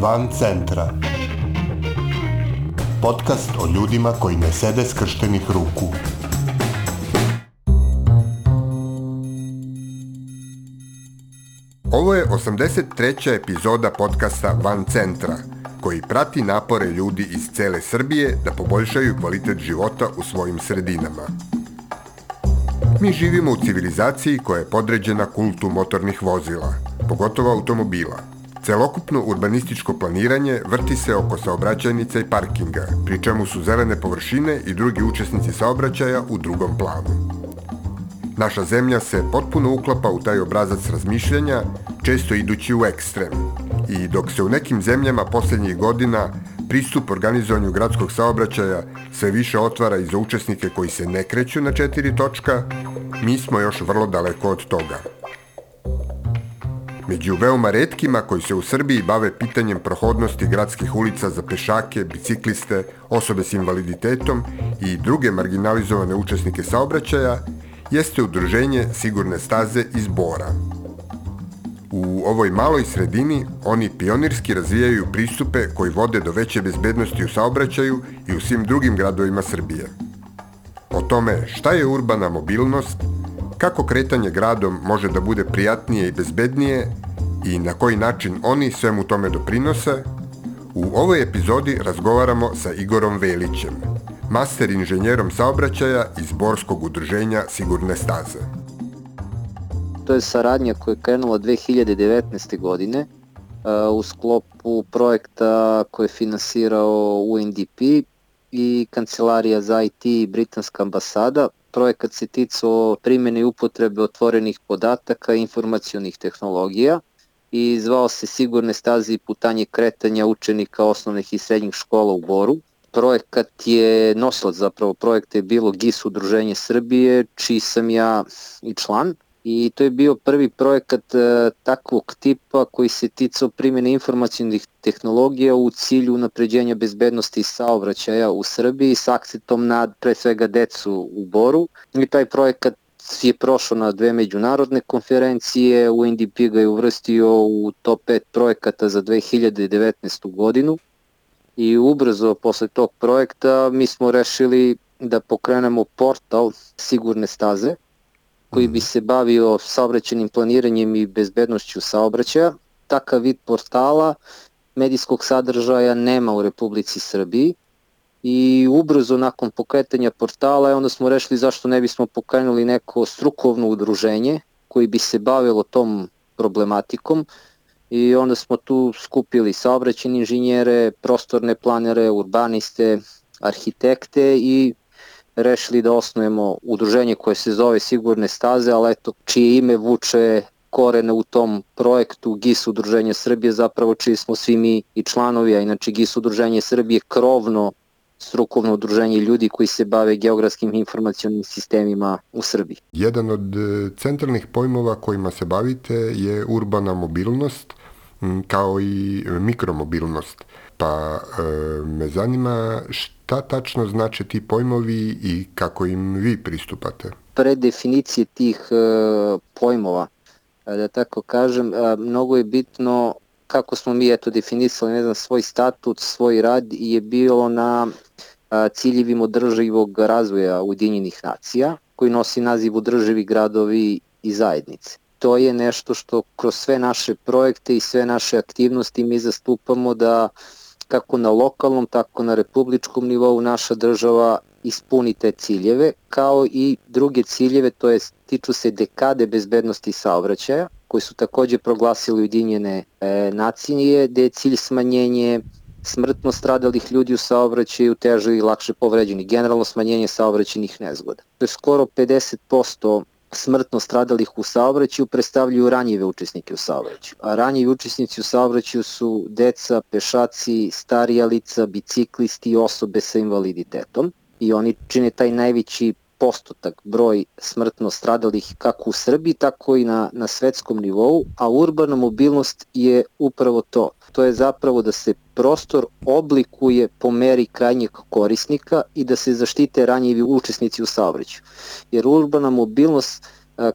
Van centra. Podcast o ljudima koji ne sede skrštenih ruku. Ovo je 83. epizoda podcasta Van centra, koji prati napore ljudi iz cele Srbije da poboljšaju kvalitet života u svojim sredinama. Mi živimo u civilizaciji koja je podređena kultu motornih vozila, pogotovo automobila. Celokupno urbanističko planiranje vrti se oko saobraćajnica i parkinga, pri čemu su zelene površine i drugi učesnici saobraćaja u drugom planu. Naša zemlja se potpuno uklapa u taj obrazac razmišljanja, često idući u ekstrem. I dok se u nekim zemljama poslednjih godina pristup organizovanju gradskog saobraćaja sve više otvara i za učesnike koji se ne kreću na četiri točka, mi smo još vrlo daleko od toga. Među veoma redkima koji se u Srbiji bave pitanjem prohodnosti gradskih ulica za pešake, bicikliste, osobe s invaliditetom i druge marginalizovane učesnike saobraćaja jeste udruženje Sigurne staze iz Bora. U ovoj maloj sredini oni pionirski razvijaju pristupe koji vode do veće bezbednosti u saobraćaju i u svim drugim gradovima Srbije. O tome šta je urbana mobilnost, kako kretanje gradom može da bude prijatnije i bezbednije i na koji način oni svemu tome doprinose, u ovoj epizodi razgovaramo sa Igorom Velićem, master inženjerom saobraćaja iz Borskog udruženja Sigurne staze. To je saradnja koja je krenula 2019. godine u sklopu projekta koje je finansirao UNDP i Kancelarija za IT i Britanska ambasada. Projekat se ticao primjene i upotrebe otvorenih podataka i informacijonih tehnologija i zvao se Sigurne staze i putanje kretanja učenika osnovnih i srednjih škola u Boru. Projekat je nosilac zapravo projekta je bilo GIS Udruženje Srbije, čiji sam ja i član i to je bio prvi projekat e, takvog tipa koji se ticao primjene informacijnih tehnologija u cilju unapređenja bezbednosti saobraćaja u Srbiji s akcentom na pre svega decu u Boru i taj projekat je prošao na dve međunarodne konferencije, UNDP ga je uvrstio u top 5 projekata za 2019. godinu i ubrzo posle tog projekta mi smo rešili da pokrenemo portal Sigurne staze koji bi mhm. se bavio saobraćenim planiranjem i bezbednošću saobraćaja. Takav vid portala medijskog sadržaja nema u Republici Srbiji i ubrzo nakon pokretanja portala onda smo rešili zašto ne bismo pokrenuli neko strukovno udruženje koji bi se bavilo tom problematikom. I onda smo tu skupili saobraćene inženjere, prostorne planere, urbaniste, arhitekte i rešili da osnujemo udruženje koje se zove Sigurne staze, ali eto, čije ime vuče korene u tom projektu GIS Udruženje Srbije, zapravo čiji smo svi mi i članovi, a inače GIS Udruženje Srbije krovno strukovno udruženje ljudi koji se bave geografskim informacijonim sistemima u Srbiji. Jedan od e, centralnih pojmova kojima se bavite je urbana mobilnost kao i mikromobilnost. Pa e, me zanima šta tačno znače ti pojmovi i kako im vi pristupate? Pre definicije tih e, pojmova, e, da tako kažem, e, mnogo je bitno kako smo mi eto definisali ne znam, svoj statut, svoj rad je bilo na ciljevima održivog razvoja Ujedinjenih nacija, koji nosi naziv održivi gradovi i zajednice. To je nešto što kroz sve naše projekte i sve naše aktivnosti mi zastupamo da kako na lokalnom, tako na republičkom nivou naša država ispuni te ciljeve, kao i druge ciljeve, to je tiču se dekade bezbednosti saobraćaja, koji su takođe proglasili Ujedinjene e, nacije, gde je cilj smanjenje smrtno stradalih ljudi u saobraćaju, teže i lakše povređeni, generalno smanjenje saobraćenih nezgoda. To je skoro 50% smrtno stradalih u saobraćaju predstavljaju ranjive učesnike u saobraćaju. A ranjivi učesnici u saobraćaju su deca, pešaci, starija lica, biciklisti i osobe sa invaliditetom i oni čine taj najveći postotak broj smrtno stradalih kako u Srbiji, tako i na, na svetskom nivou, a urbana mobilnost je upravo to. To je zapravo da se prostor oblikuje po meri krajnjeg korisnika i da se zaštite ranjivi učesnici u saobraćaju. Jer urbana mobilnost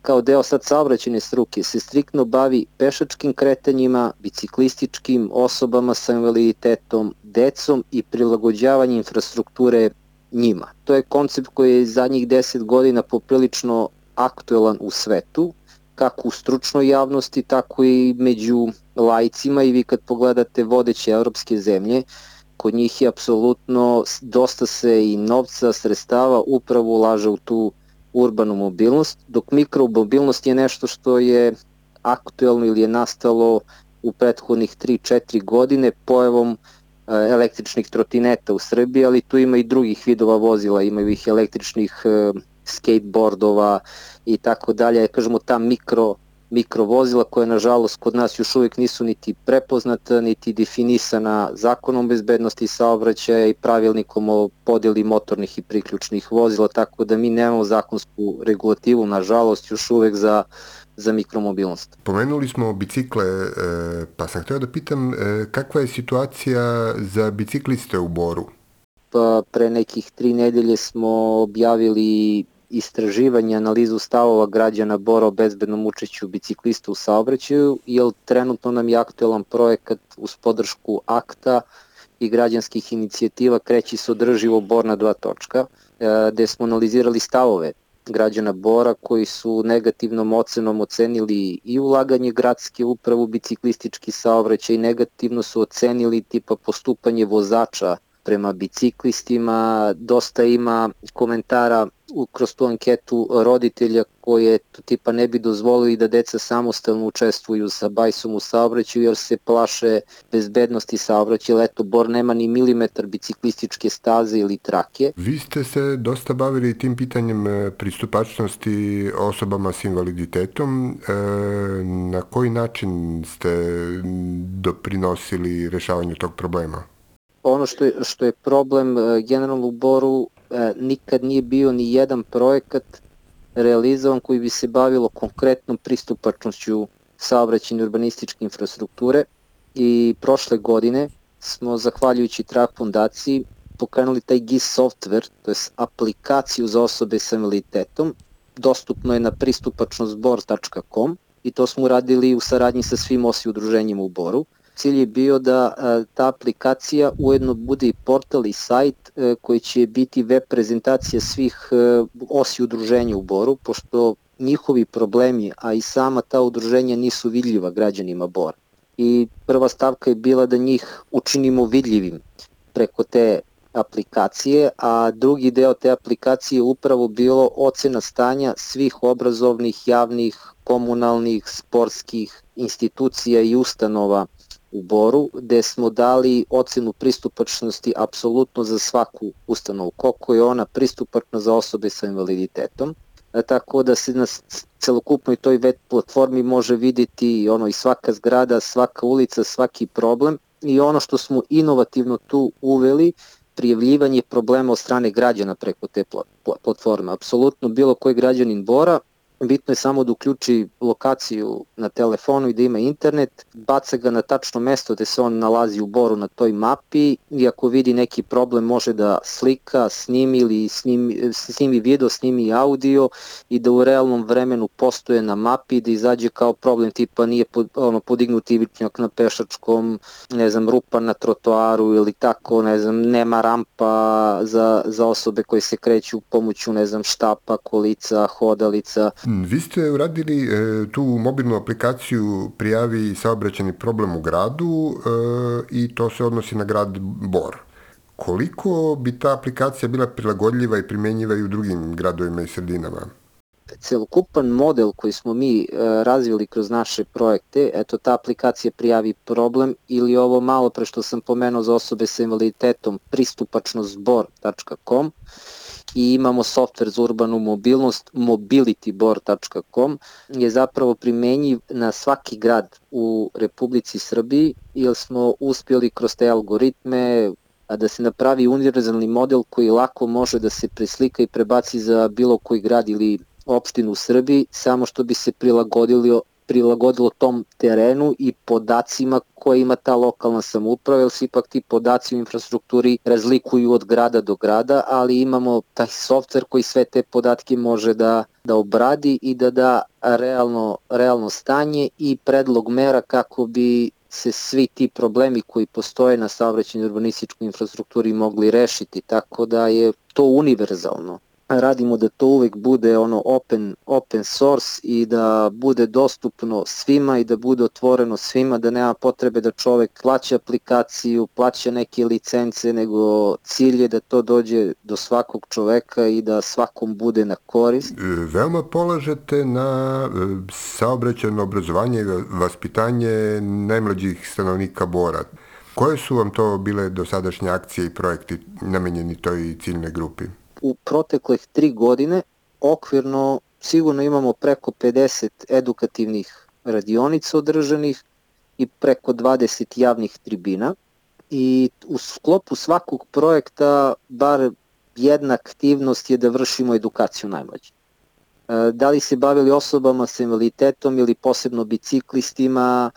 kao deo sad saobraćene struke se striktno bavi pešačkim kretanjima, biciklističkim, osobama sa invaliditetom, decom i prilagođavanje infrastrukture njima. To je koncept koji je zadnjih 10 godina poprilično aktuelan u svetu, kako u stručnoj javnosti, tako i među lajcima i vi kad pogledate vodeće evropske zemlje, kod njih je apsolutno dosta se i novca, sredstava upravo ulaže u tu urbanu mobilnost, dok mikromobilnost je nešto što je aktuelno ili je nastalo u prethodnih 3-4 godine pojavom e, električnih trotineta u Srbiji, ali tu ima i drugih vidova vozila, imaju ih električnih e, skateboardova i tako dalje, kažemo ta mikro mikrovozila koje nažalost kod nas još uvijek nisu niti prepoznata, niti definisana zakonom bezbednosti saobraćaja i pravilnikom o podeli motornih i priključnih vozila, tako da mi nemamo zakonsku regulativu, nažalost, još uvijek za za mikromobilnost. Pomenuli smo bicikle, e, pa sam htio da pitam e, kakva je situacija za bicikliste u Boru? Pa pre nekih tri nedelje smo objavili istraživanje, analizu stavova građana Bora o bezbednom učeću biciklista u saobraćaju, jer trenutno nam je aktuelan projekat uz podršku akta i građanskih inicijativa kreći se održivo Bor na dva točka, e, gde smo analizirali stavove građana Bora koji su negativnom ocenom ocenili i ulaganje gradske uprave u biciklistički saobraćaj negativno su ocenili tipa postupanje vozača prema biciklistima, dosta ima komentara kroz tu anketu roditelja koje tipa ne bi dozvolili da deca samostalno učestvuju sa bajsom u saobraćaju jer se plaše bezbednosti saobraćaja, eto Bor nema ni milimetar biciklističke staze ili trake. Vi ste se dosta bavili tim pitanjem e, pristupačnosti osobama s invaliditetom. E, na koji način ste doprinosili rešavanju tog problema? ono što je, što je problem e, generalno u Boru nikad nije bio ni jedan projekat realizovan koji bi se bavilo konkretnom pristupačnošću saobraćene urbanističke infrastrukture i prošle godine smo zahvaljujući TRAK fondaciji pokrenuli taj GIS software, to je aplikaciju za osobe sa invaliditetom, dostupno je na pristupačnostbor.com i to smo uradili u saradnji sa svim osi udruženjima u Boru cilj je bio da ta aplikacija ujedno bude i portal i sajt e, koji će biti web prezentacija svih e, osi udruženja u Boru, pošto njihovi problemi, a i sama ta udruženja nisu vidljiva građanima Bora. I prva stavka je bila da njih učinimo vidljivim preko te aplikacije, a drugi deo te aplikacije je upravo bilo ocena stanja svih obrazovnih, javnih, komunalnih, sportskih institucija i ustanova u Boru, gde smo dali ocenu pristupačnosti apsolutno za svaku ustanovu, koliko je ona pristupačna za osobe sa invaliditetom, e, tako da se na celokupnoj toj web platformi može videti ono i svaka zgrada, svaka ulica, svaki problem i ono što smo inovativno tu uveli, prijavljivanje problema od strane građana preko te platforme. Apsolutno bilo koji građanin Bora Bitno je samo da uključi lokaciju na telefonu i da ima internet, baca ga na tačno mesto gde se on nalazi u boru na toj mapi i ako vidi neki problem može da slika, snimi ili snimi, snimi video, snimi audio i da u realnom vremenu postoje na mapi da izađe kao problem tipa nije pod, ono, podignut ivičnjak na pešačkom, ne znam, rupa na trotoaru ili tako, ne znam, nema rampa za, za osobe koje se kreću pomoću, ne znam, štapa, kolica, hodalica, Mm, vi ste uradili e, tu mobilnu aplikaciju prijavi saobraćeni problem u gradu e, i to se odnosi na grad Bor. Koliko bi ta aplikacija bila prilagodljiva i primenjiva i u drugim gradovima i sredinama? celokupan model koji smo mi e, razvili kroz naše projekte, eto ta aplikacija prijavi problem ili ovo malo pre što sam pomenuo za osobe sa invaliditetom pristupačnostbor.com i imamo software za urbanu mobilnost mobilityboard.com je zapravo primenjiv na svaki grad u Republici Srbiji jer smo uspjeli kroz te algoritme da se napravi univerzalni model koji lako može da se preslika i prebaci za bilo koji grad ili opštinu u Srbiji, samo što bi se prilagodili prilagodilo tom terenu i podacima koje ima ta lokalna samouprava, jer se ipak ti podaci u infrastrukturi razlikuju od grada do grada, ali imamo taj softver koji sve te podatke može da, da obradi i da da realno, realno stanje i predlog mera kako bi se svi ti problemi koji postoje na saobraćenju urbanističkoj infrastrukturi mogli rešiti, tako da je to univerzalno radimo da to uvek bude ono open, open source i da bude dostupno svima i da bude otvoreno svima, da nema potrebe da čovek plaća aplikaciju, plaća neke licence, nego cilj je da to dođe do svakog čoveka i da svakom bude na korist. E, veoma polažete na e, saobraćajno obrazovanje i vaspitanje najmlađih stanovnika Bora. Koje su vam to bile dosadašnje akcije i projekti namenjeni toj ciljnoj grupi? U proteklih tri godine okvirno sigurno imamo preko 50 edukativnih radionica održanih i preko 20 javnih tribina i u sklopu svakog projekta bar jedna aktivnost je da vršimo edukaciju najmlađih. E, da li se bavili osobama sa invaliditetom ili posebno biciklistima,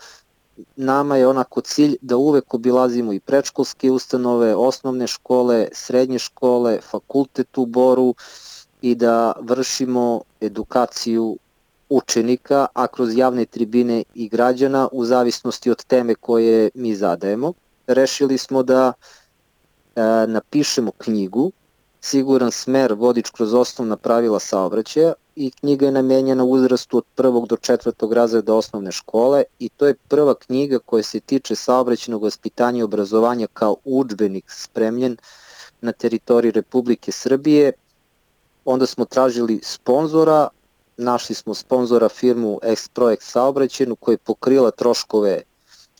nama je onako cilj da uvek obilazimo i predškolske ustanove, osnovne škole, srednje škole, fakultet u Boru i da vršimo edukaciju učenika, a kroz javne tribine i građana u zavisnosti od teme koje mi zadajemo. Rešili smo da e, napišemo knjigu Siguran smer vodič kroz osnovna pravila saobraćaja i knjiga je namenjena uzrastu od prvog do četvrtog razreda osnovne škole i to je prva knjiga koja se tiče saobraćenog vaspitanja i obrazovanja kao udžbenik spremljen na teritoriji Republike Srbije. Onda smo tražili sponzora, našli smo sponzora firmu X-Projekt saobraćenu koja je pokrila troškove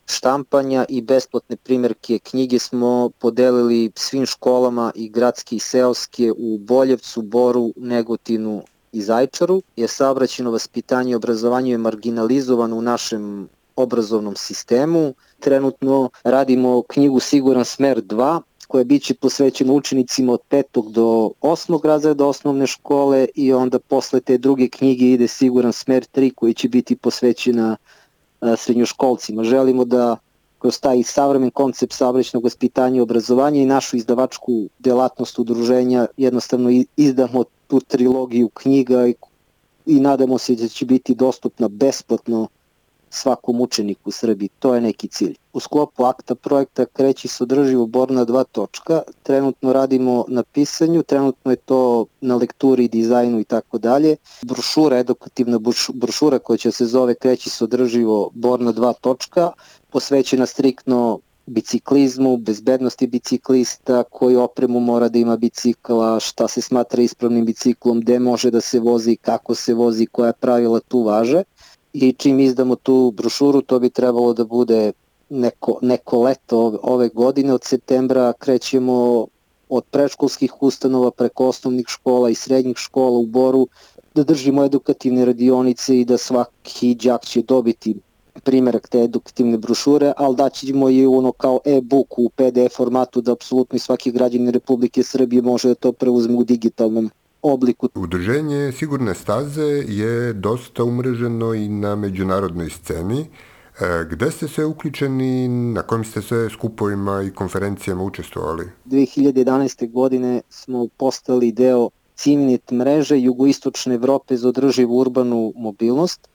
štampanja i besplatne primjerke knjige smo podelili svim školama i gradske i seoske u Boljevcu, Boru, Negotinu i Zajčaru, jer saobraćeno vaspitanje i obrazovanje je marginalizovano u našem obrazovnom sistemu. Trenutno radimo knjigu Siguran smer 2, koja biće posvećena učenicima od 5. do 8. razreda osnovne škole i onda posle te druge knjige ide Siguran smer 3 koji će biti posvećena srednjoškolcima. Želimo da kroz taj savremen koncept saobraćnog vaspitanja i obrazovanja i našu izdavačku delatnost udruženja jednostavno izdamo tu trilogiju knjiga i, i nadamo se da će biti dostupna besplatno svakom učeniku u Srbiji. To je neki cilj. U sklopu akta projekta kreći se održivo bor na dva točka. Trenutno radimo na pisanju, trenutno je to na lekturi, dizajnu i tako dalje. Brošura, edukativna brošura koja će se zove kreći se održivo bor na dva točka, posvećena striktno biciklizmu, bezbednosti biciklista, koju opremu mora da ima bicikla, šta se smatra ispravnim biciklom, gde može da se vozi, kako se vozi, koja pravila tu važe. I čim izdamo tu brošuru to bi trebalo da bude neko, neko leto ove godine. Od septembra krećemo od predškolskih ustanova preko osnovnih škola i srednjih škola u Boru da držimo edukativne radionice i da svaki đak će dobiti primjerak te edukativne brošure, ali daćemo i ono kao e-book u PDF formatu da apsolutno svaki građanin Republike Srbije može da to preuzme u digitalnom obliku. Udruženje Sigurne staze je dosta umreženo i na međunarodnoj sceni. E, gde ste sve uključeni, na kojim ste sve skupovima i konferencijama učestvovali? 2011. godine smo postali deo CIMNIT mreže Jugoistočne Evrope za održivu urbanu mobilnost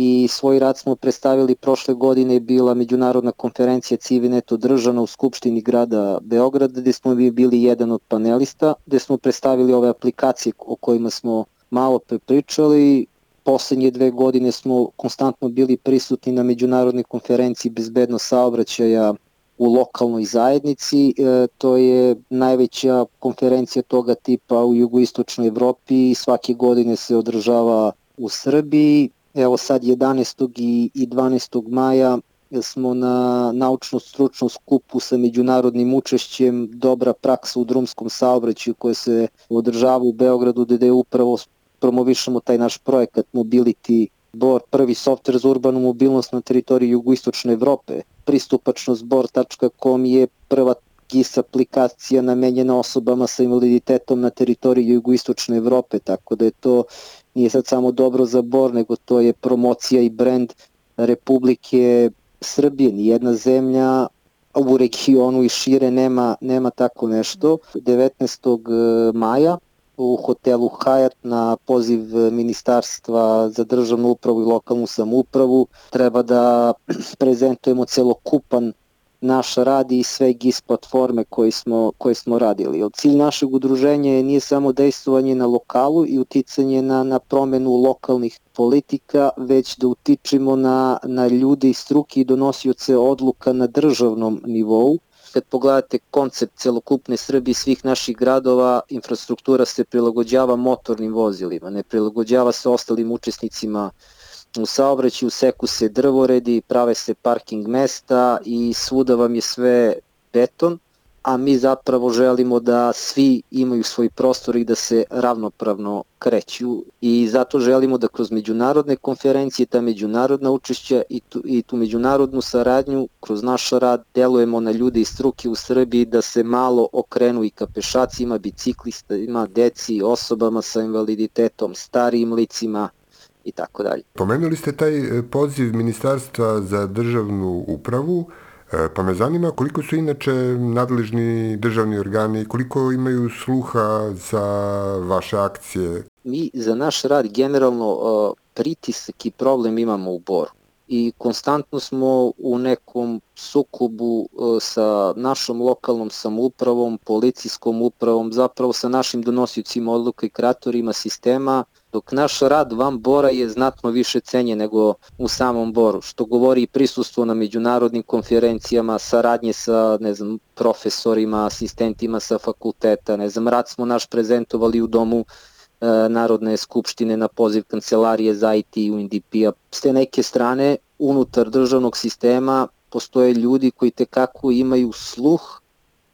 i svoj rad smo predstavili prošle godine bila međunarodna konferencija Civinet održana u Skupštini grada Beograda gde smo bili jedan od panelista, gde smo predstavili ove aplikacije o kojima smo malo prepričali. Poslednje dve godine smo konstantno bili prisutni na međunarodnoj konferenciji bezbednost saobraćaja u lokalnoj zajednici. E, to je najveća konferencija toga tipa u jugoistočnoj Evropi i svake godine se održava u Srbiji. Evo sad 11. i 12. maja smo na naučno-stručnom skupu sa međunarodnim učešćem dobra praksa u drumskom saobraćaju koja se održava u Beogradu gde upravo promovišemo taj naš projekat Mobility Board, prvi softver za urbanu mobilnost na teritoriji jugoistočne Evrope. Pristupačnostbor.com je prva GIS aplikacija namenjena osobama sa invaliditetom na teritoriji jugoistočne Evrope, tako da je to nije sad samo dobro za Bor, nego to je promocija i brend Republike Srbije. Nijedna zemlja u regionu i šire nema, nema tako nešto. 19. maja u hotelu Hyatt na poziv Ministarstva za državnu upravu i lokalnu samoupravu treba da prezentujemo celokupan naš rad i sve GIS platforme koje smo, koje smo radili. Od cilj našeg udruženja je nije samo dejstvovanje na lokalu i uticanje na, na promenu lokalnih politika, već da utičimo na, na ljude i struke i donosioce odluka na državnom nivou. Kad pogledate koncept celokupne Srbije svih naših gradova, infrastruktura se prilagođava motornim vozilima, ne prilagođava se ostalim učesnicima u saobraćaju seku se drvoredi, prave se parking mesta i svuda vam je sve beton, a mi zapravo želimo da svi imaju svoj prostor i da se ravnopravno kreću. I zato želimo da kroz međunarodne konferencije, ta međunarodna učešća i tu, i tu međunarodnu saradnju kroz naš rad delujemo na ljude iz struke u Srbiji da se malo okrenu i ka pešacima, biciklistima, deci, osobama sa invaliditetom, starijim licima, i tako dalje. Pomenuli ste taj e, poziv Ministarstva za državnu upravu, e, pa me zanima koliko su inače nadležni državni organi, koliko imaju sluha za vaše akcije? Mi za naš rad generalno e, pritisak i problem imamo u Boru i konstantno smo u nekom sukobu sa našom lokalnom samoupravom, policijskom upravom, zapravo sa našim donosiocima odluka i kreatorima sistema, dok naš rad van Bora je znatno više cenje nego u samom Boru, što govori i prisustvo na međunarodnim konferencijama, saradnje sa, ne znam, profesorima, asistentima sa fakulteta, ne znam, rad smo naš prezentovali u domu e, Narodne skupštine na poziv kancelarije za IT i UNDP-a. S te neke strane, unutar državnog sistema postoje ljudi koji tekako imaju sluh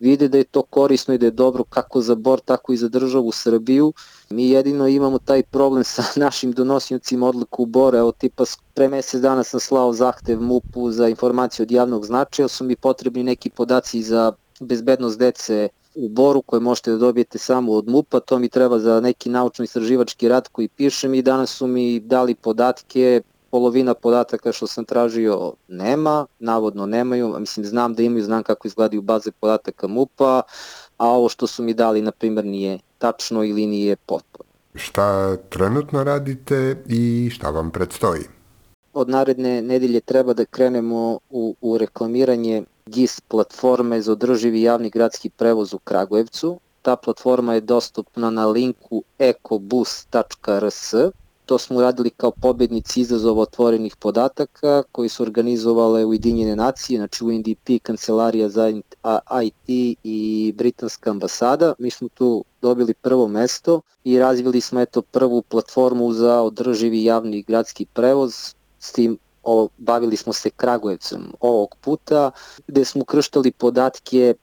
vide da je to korisno i da je dobro kako za Bor, tako i za državu Srbiju. Mi jedino imamo taj problem sa našim donosnicima odluku u Bor, evo tipa pre mesec dana sam slao zahtev MUP-u za informaciju od javnog značaja, su mi potrebni neki podaci za bezbednost dece u Boru koje možete da dobijete samo od MUP-a, to mi treba za neki naučno-istraživački rad koji pišem i danas su mi dali podatke polovina podataka što sam tražio nema, navodno nemaju, mislim znam da imaju, znam kako izgledaju baze podataka MUPA, a ovo što su mi dali na primjer nije tačno ili nije potpuno. Šta trenutno radite i šta vam predstoji? Od naredne nedelje treba da krenemo u, u reklamiranje GIS platforme za održivi javni gradski prevoz u Kragujevcu. Ta platforma je dostupna na linku ecobus.rs To smo uradili kao pobednici izazova otvorenih podataka koji su organizovale Ujedinjene nacije, znači UNDP, Kancelarija za IT i Britanska ambasada. Mi smo tu dobili prvo mesto i razvili smo eto prvu platformu za održivi javni gradski prevoz s tim o, bavili smo se Kragujevcem ovog puta, gde smo krštali podatke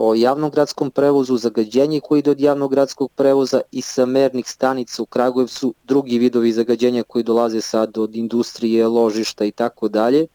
o javnom gradskom prevozu, zagađenje koji ide od javnog gradskog prevoza i sa mernih stanica u Kragujevcu, drugi vidovi zagađenja koji dolaze sad od industrije, ložišta i tako dalje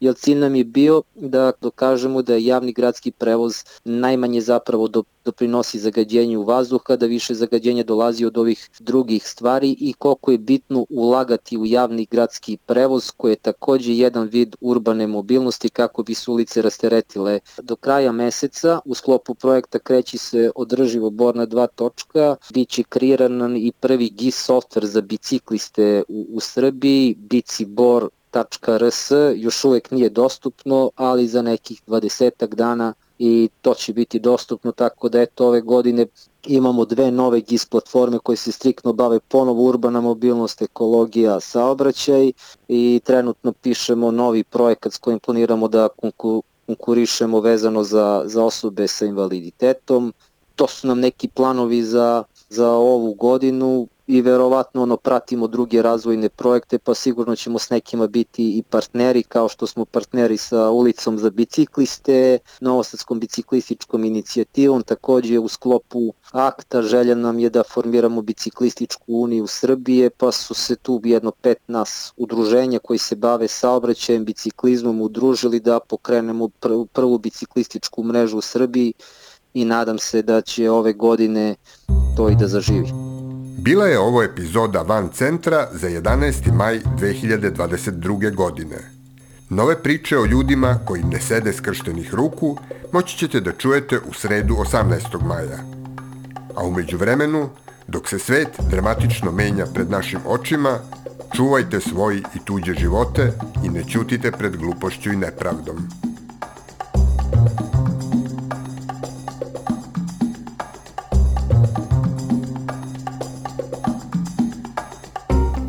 jer cilj nam je bio da dokažemo da javni gradski prevoz najmanje zapravo do, doprinosi zagađenju vazduha, da više zagađenja dolazi od ovih drugih stvari i koliko je bitno ulagati u javni gradski prevoz koji je takođe jedan vid urbane mobilnosti kako bi se ulice rasteretile. Do kraja meseca u sklopu projekta kreći se održivo Bor na dva točka, biće kreiran i prvi GIS software za bicikliste u, u Srbiji, Bici Bor .rs još uvek nije dostupno, ali za nekih 20 dana i to će biti dostupno, tako da eto ove godine imamo dve nove GIS platforme koje se striktno bave ponovo urbana mobilnost, ekologija, saobraćaj i trenutno pišemo novi projekat s kojim planiramo da konkurišemo vezano za, za osobe sa invaliditetom. To su nam neki planovi za, za ovu godinu i verovatno ono pratimo druge razvojne projekte pa sigurno ćemo s nekima biti i partneri kao što smo partneri sa ulicom za bicikliste, Novosadskom biciklističkom inicijativom, takođe u sklopu akta želja nam je da formiramo biciklističku uniju Srbije pa su se tu jedno pet nas udruženja koji se bave saobraćajem, biciklizmom udružili da pokrenemo prvu, prvu biciklističku mrežu u Srbiji i nadam se da će ove godine to i da zaživi. Bila je ovo epizoda Van Centra za 11. maj 2022. godine. Nove priče o ljudima koji ne sede skrštenih ruku moći ćete da čujete u sredu 18. maja. A umeđu vremenu, dok se svet dramatično menja pred našim očima, čuvajte svoji i tuđe živote i ne ćutite pred glupošću i nepravdom.